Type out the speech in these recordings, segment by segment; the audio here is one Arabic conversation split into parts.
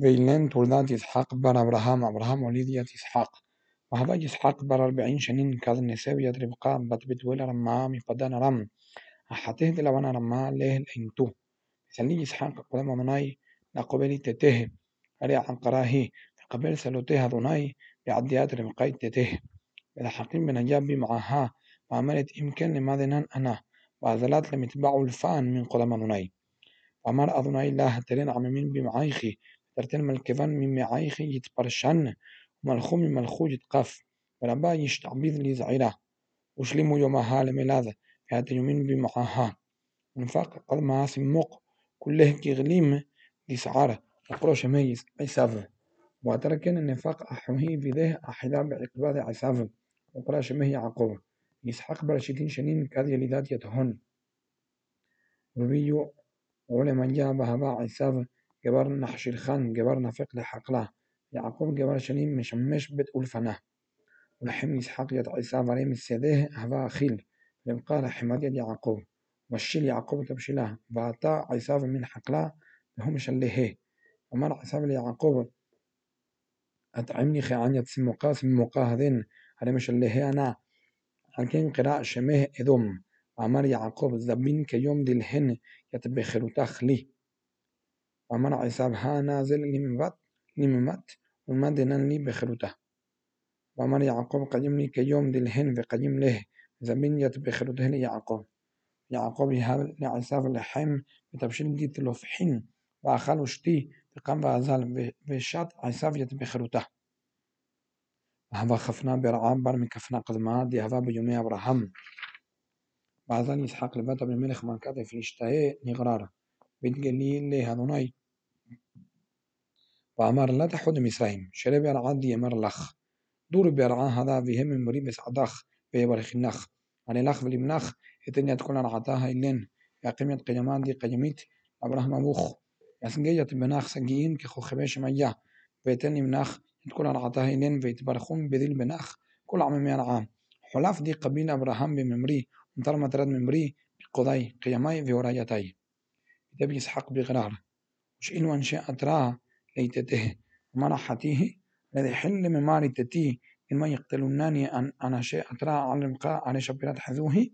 بيلان تولدات إسحاق بر أبراهام أبراهام وليدية إسحاق وهذا إسحاق بر أربعين شنين كاد نساوية ربقا بات بتولى رمعا مبادان رم. أحته دلوانا رمعا ليه الانتو سلي إسحاق قدام مناي لقبلي تته. أريع عن قراهي. قبل سلوته هذوناي. بعديات ربقاي تته. ولحقين من أجابي معها. وعملت إمكان لماذنان أنا؟ وعزلات لم يتبعوا الفان من قدام مناي وأمر أذناي الله تلين عممين بمعايخي. ترتين ملكفان من معايخي يتبرشن وملخو من ملخو يتقف ولبا يشتعبيذ لي زعيرة. وشلموا يومها لملاذ في هات يومين بمعاها ونفاق قد ما سموق كله كي غليم دي سعارة. ميز عساف. وتركن النفاق أحوهي في ذه أحدا بعقباد عساف. وقراش مهي عقوب. يسحق برشدين شنين كذي لذات يتهن وبيو ولمن جاء بهبا عساف. جبر نحش الخان جبر نفق لحقله يعقوب جبر شنين مشمش بتقول فناه. ولحم يسحق يد عساف عليه السيده هبا أخيل لبقى حماد يد يعقوب. والشيل يعقوب تبشله فأعطى عساف من حقله هم شليه ومر عساف ليعقوب أطعمني خيعان سموقا سموقا هذين. على مش اللي أنا. لكن قراء شمه إذم. وأمر يعقوب زبين كيوم دي الهن يتبخر تخلي وأمر عساب ها نازل لمبات لممات ومدنا بخروته وأمر يعقوب قديم لي كيوم دي الهن في قديم له زبين يتبخروته ليعقوب يعقوب. يهاب لعساب اللحم بتبشير دي تلوفحين وأخلوا شتي تقام وأزال بشات عساب يتبخروته خفنا برعام بر من كفنا قدما دي هذا بيومي أبراهام. بعدين يسحق لبات بن ملك من كاد في اشتهي نغرارة بيت قليل لي هذوناي. وأمر لا تحود مصرهم. شرب العاد يمر لخ. دور برعا هذا فيهم من مريب سعداخ بيبرخ النخ. أنا لخ في المنخ. الدنيا تكون عطاها إلين. يقيمة قيمان دي قيمت. أبراهام أبوخ. يسنجية بناخ سنجيين كخو خبيش مياه. بيتني مناخ تكون عطاها إلين. ويتبرخون بذل بناخ كل عام عام حلاف دي قبيل أبراهام بممري انطر مترد ممري. بقضاي قياماي في ورايتاي تبي يسحق بغرار. وش إنو أنشاء أتراه. ليتته ومنحتيه الذي حل من ماري تتيه إنما يقتلونني أن أنا شيء أتراه على المقاء على شبيرات حذوه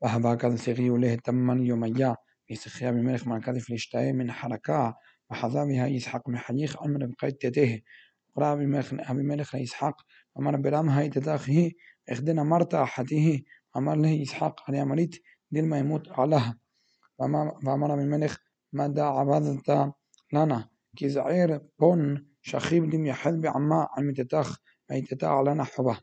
وهباك سيغي له تمن يوميا بسخيا بملك ما كذف ليشتاي من حركة. وحذابها يسحق محييخ أمر بقيت تته. قرا أبي ملك يسحق أمر برام هاي تداخه إخدنا مرتا حتيه أمر له يسحق على مريت دل ما يموت علىها وأمر بملك ما دا عبادة لنا. كي زعير بون شخيب دم يحل بعما عم تتاخ أي تتاع لنا حبه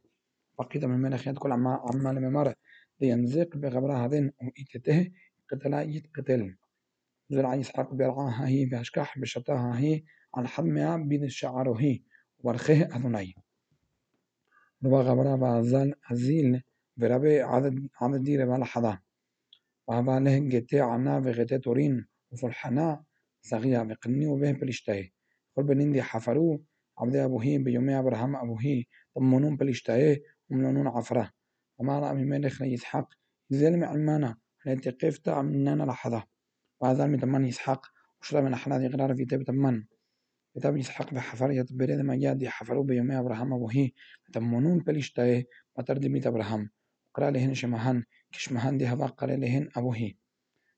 بقيت من ملك يدخل عما عما لممر لينزق بغبرها هذين وإيتته قتلا يتقتل. زرع يسحق برعاها هي بأشكاح بشتاها هي. على حمها بين الشعر هي. ورخه أذني. دوا غبرا بعزال أزيل بربي عدد عدد دير بلا حدا وهذا له جتي عنا بغتي تورين. وفرحنا صغيا بقني وبه بلشتاي قل بنندي حفرو عبد أبوهي بيومي أبراهام أبوهي طمنون بلشتاي ومنون عفرة. وما رأى من ملك يسحق زلم عمانا التي قفت مننا لحظة وهذا من تمن يسحق وشرب من أحلاد إقرار في تب تمن كتاب يسحق بحفرية بريد ما جاد حفروا بيومي أبراهام أبوهي تمنون بلشتاي بترد ميت أبراهام. قرأ لهن شمهان كشمهان دي هذا قال لهن أبوهي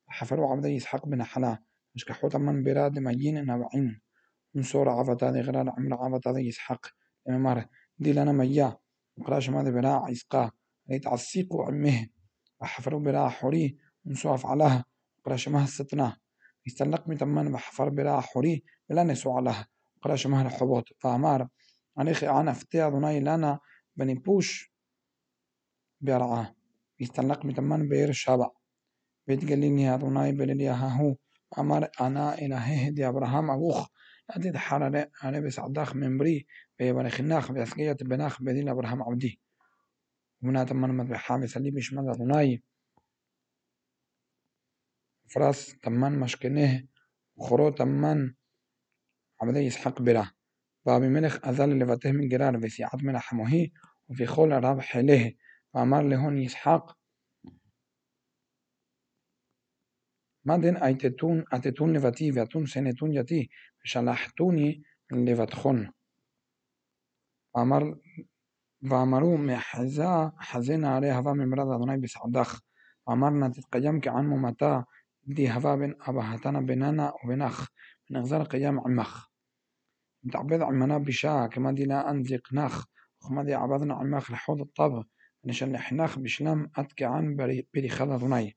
حفروا عبد يسحق بن حلا مشكحوا تمن براد مجين نبعين نصور عفتا دي غرار عمر عفتا دي يسحق لما دي لنا ميا. وقرأ شمال براع إسقا ليت عصيق عمه وحفروا براع حوري. ونصوف علىها وقرأ شمها الستنا يستلق متمن بحفر براع حوري. بلا نسو علىها وقرأ شمها الحبوط فأمار. أنيخي أنا فتي أدوناي لنا. بني بوش. برعاه يستلق متمن بير شابع. بيت قليني أدوناي بللي أمر أنا إلهي دي أبراهام أبوخ. أدي حرارة أنا بس عداخ من بري بيبالي خناخ بأسقية بناخ بدين أبراهام عبدي. ومنها تمن مد بحامي سليم يشمل أدوناي. فراس تمن مشكنه وخرو تمن عبدي يسحق بلا بابي ملك أزال لفته من جرار Madin ايتتون اتتون لفتي واتون سنتون yati, شلحتوني لفتخون أمر وأمروا محزا حزين عليه هوا من مرض بسعدخ وامرنا تتقيم كعن ممتا دي هوا بن أبهتنا بيننا وبنخ من قيام عمخ تعبد عمنا بشا كما دي لا أنزق نخ وما دي عبدنا عمخ لحوض الطب نشلحناخ بشلام أتكي بري خلا ادناي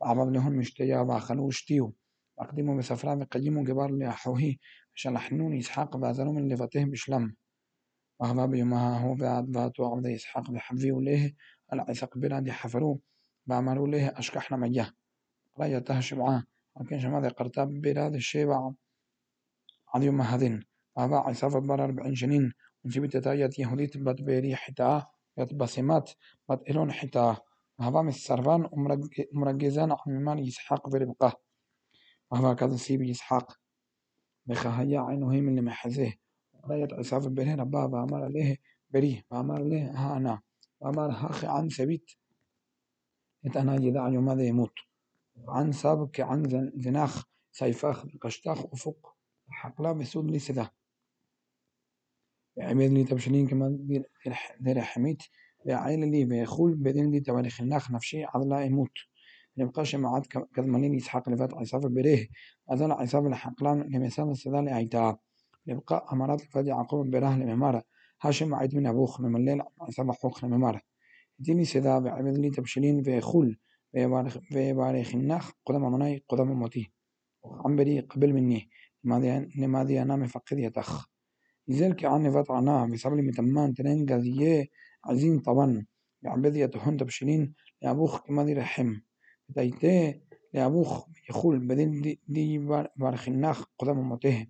وعبد لهم مشتيا وأخلوا اشتيو وأقدموا بسفرا وقيموا جبار لأحوهي شلحنون إسحاق وأزلوا من لفته بشلم وهذا بيومها هو بعد ذات عبد إسحاق بحبيوا له العساق بلاد حفروا وأمروا له أشكحنا مجاه رأيته شبعان لكن شمال قرتاب بلاد الشيبع عن يوم هذين. وهذا عصاف بار أربعين سنين. ونسيبت تايات يهوديت بات بيري حتاه يتبسمات بات إلون حتاه وهذا السربان ومرجزان عممان يسحاق وربقه وهذا كذا سيب يسحاق بخهيا عينه من لمحزه. رأيت عصاف بره ربا وأمر عليه بري وأمر له ها أنا وأمر هاخ عن سبيت. أنا يدع يوم هذا يموت؟ عن سابق عن زناخ سيفاخ قشتاخ أفق. حقلا بسود لي سدا عبيد لي تبشلين كما دير حميت. عائلة بيخول بدين دي تبع خناخ نفسي عضلا يموت لبقاش معاد كذمانين يسحق لفات عصاف بريه أذن عصاف الحقلان لمثال السدان عيتا يبقى أمارات لفات يعقوب براه لممارة هاشم عيد من أبوخ من الليل عصاف حقوق لممارة ديني سدا بعمدني تبشلين بيخول بيبارخ الناخ قدام مناي قدام موتي عمبري قبل مني نماذي أنا مفقد يتخ لذلك عني فات عناه بسبب متمان تنين قضيه عايزين طبعا يعبدي يتحون تبشلين لأبوخ كما دي رحم تايته لأبوخ يخول بدين دي, بارخناخ قدام أمته.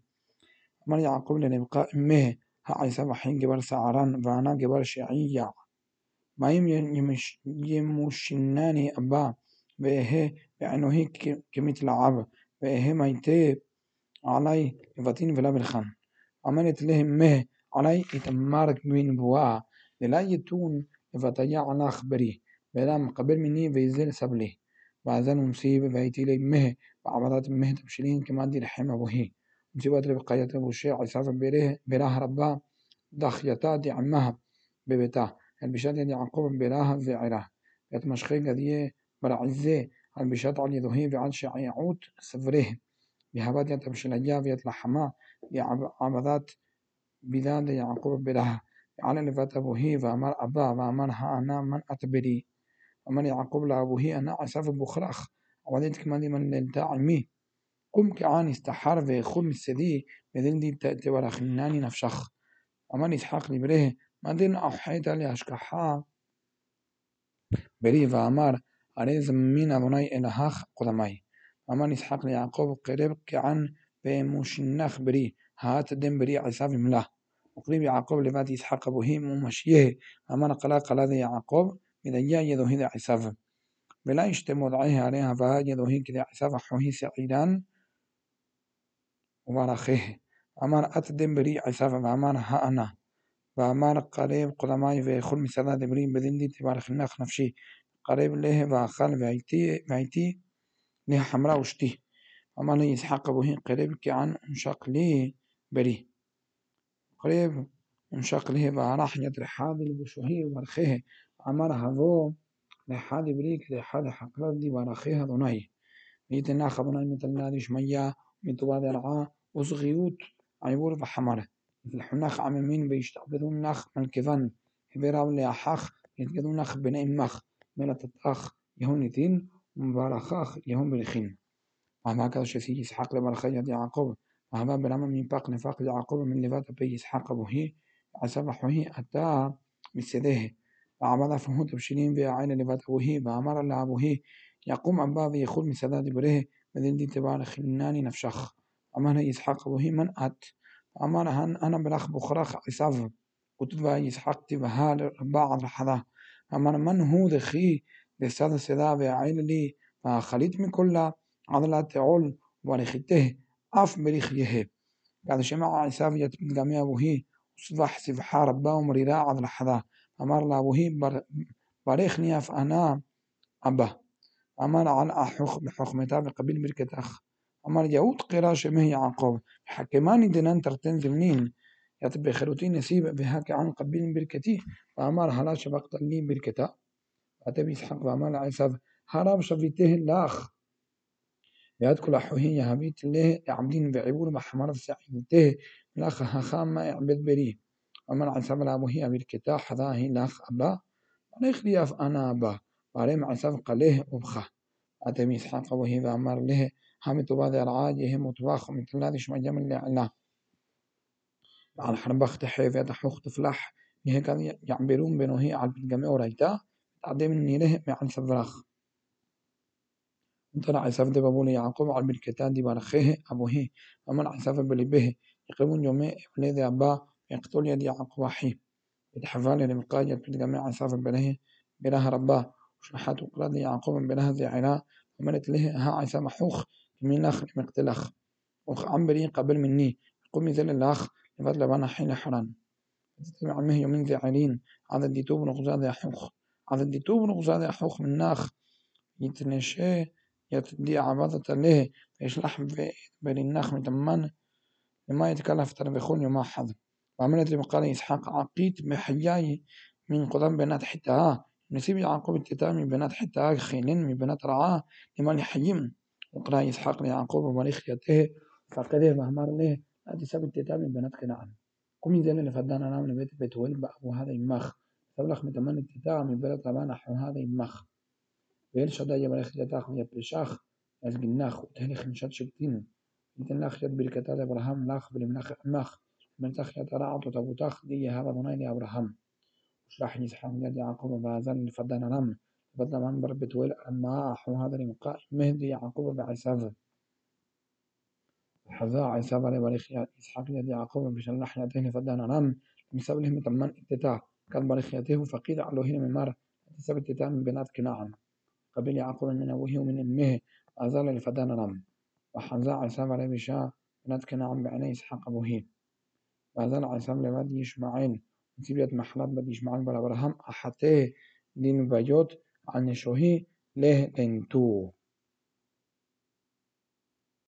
أمر يعقوب لنبقى أمه. ها عيسى وحين جبال سعران وأنا جبال شعيع. ما يم يمش يمشناني أبا. وإيه بأنه هي كمثل عب وإيه ما يتي علي يفتين فلا بالخان. عملت لهم مه. علي يتمارك من بواع للا يتون فتيا على خبري بلا قبل مني ويزل سبلي. وعزل مصيب ويتي لي مه. وعبدات مه تبشلين كما دي رحمة وهي مصيبة بقاية أبو الشيخ عصافة بيره. براه ربا. دخيتا دي عمها. ببتا. البشات دي عقوب براها في عراه يتمشخي قديه برعزة. البشات على ذهي وعن شعيعوت سفره. بهبات يتبشلجا ويتلحما بعبدات بلاد يعقوب براها على لفت أبوه وأمر أبا وأمرها أنا من أتبري. أمر يعقوب لأبوه أنا أسف بخرخ. وعدت كمان من للتعمي قم كعان استحار ويخل السدي. بدل دي تبرخناني نفشخ. أمر إسحاق لبره ما دين أحيط لأشكحا بري وأمر أري زمين أبني إلهاخ قدمي أمر إسحاق ليعقوب قرب كعن بمشنخ بري. هات دم بري عصاب ملاه وقريب يعقوب لبات يسحق أبوهم ومشيه. أمر قلا قلا ذي يعقوب إذا جاء يدو هذا عصاب بلا يشتم وضعيه عليها فهاد يدو هيك ذي عصاب حوهي سعيدان وبرخيه أمر أتدم بري عصاب وأمر ها أنا وأمر قريب قدماي ويخل مثلا دبرين بدين دي تبارك النخ نفشي. قريب له وأخال بعيتي بعيتي له حمراء وشتي. أمر يسحق أبوه قريب كعن انشق لي بري قريب انشق له وراح يد رحاد البشوهي ورخيه أمر هذو لحاد بريك لحاد حقلت دي ورخيها دوناي ميتنا خبنا مثل دي شمية متواد رعا وصغيوت عيبور بحمره مثل حناخ عممين بيشتعبدون نخ من كفن هبراو لأحاخ يتقدون نخ بني مخ ملة الأخ يهون ذين ومبارخاخ يهون برخين. وما كذا شسي إسحاق لبرخية يعقوب وهذا برام من باق نفاق يعقوب من لفات بي أبوه عسب حوه أتى بسده وعبد فهو تبشرين في عين لفات أبوه وأمر لأبوه يقوم أبا ويخول من سداد بره بدل دي تبار خلناني نفشخ. أمر إسحاق أبوه من أت؟ أمر هن أنا بلخ بخرخ عصاف كتب إسحاق تبهال بعض الحظة أمر من هو دخي لساد سدا وعين لي. فخليت من كل عضلات عول ورخته أفمريخ يهيب قاعد شمع عساف جت من قامية وهي صبح سبحة ربا ومريرا عذر حذا أمر لا وهي بر بريخ نياف أنا أبا. أمر على أحخ بحكم تابع قبيل بركة أخ. أمر يعود قرا شمه يعقوب. حكماني دنان ترتن ذمنين يتبع خلوتين نسيب بهاك عن قبيل بركتي وأمر هلا شبقت لي بركتا أتبي إسحاق وأمر عساف هرب شفيته الأخ ياد كل يادكل أحوهين يهبيت له عبدين بعبور محمر سعيته لخ هخام ما يعبد بري. ومن عسب لابه يعبد كتا هي لخ أبا. عليخ لياف أنا أبا. وعليم عسب قله أبخه أتمي إسحاق وهي أمر له هم العاج العاجه مطباخ من كل هذا شو مجمل الإعلام على حرب أخت حيف يا يتحوخ تفلح. يهي كان يعبرون بينه هي على الجميع ورايتا تعدي من مع عن سبراخ طلع عساف دي بابولي يعقوب على بالكتان دي برخيه أبوه. ومن عساف بلبه يقيمون يومي وليد أبا يقتل يد يعقوب أحيه يتحفال لمقاية في الجميع عساف بله بله رباه وشحات وقراد يعقوب بلهذه عنا وملت له ها عيسى محوخ من أخ مقتلخ وخ عمبري قبل مني. قم ذل الأخ لفضل بنا حين حران تتبع مه يومين ذي عينين. عدد دي توب نغزاد يحوخ عدد دي توب نغزاد يحوخ من ناخ يتنشي يتدي عبادة له يشلح بين الناخ متمن لما يتكلف تربخون يوم أحد. وعملت لي مقال إسحاق عقيت بحياي من قدام بنات حتى نسيب يعقوب التتامي بنات حتى خيلين من بنات رعاه. لمن يحيم وقرأ إسحاق ليعقوب ومريخيته فقده مهمر له هذه سب التتامي بنات كنعان قم زين اللي فدانا نام بيت بيت ولد أبو هذا يمخ سبلخ متمن التتامي بلد طبعا حو هذا يمخ ويل شدا يبرخ جتاخ يبرشاخ يزجناخ وتهني خمشات شكتين يتن لاخ يد بركتات إبراهيم لاخ بالمناخ أمخ من تخ يتراعط وتبوتاخ دي هذا ضنين أبراهيم وشرح يسحق يد يعقوب بازن فدنا نم فدنا من برب تول أما أحو هذا المقا مهدي يعقوب بعساف حذا عساف عليه بريخ إسحاق يد يعقوب بشان لحيته فدنا نم بسبب لهم تمن اتتا كان بريخيته فقيد علوهين من مار بسبب اتتا من بنات كنعان قبل يعقوب من أبوه ومن أمه. أزال لفدنا نم وحذا عساف عليه بشا بنات كنعان بعيني إسحاق أبوه. وأزال عساف لبدي إشماعيل نتيجة محلات بديش معن بر أبراهام أحته دين بجوت عن شوهي له لنتو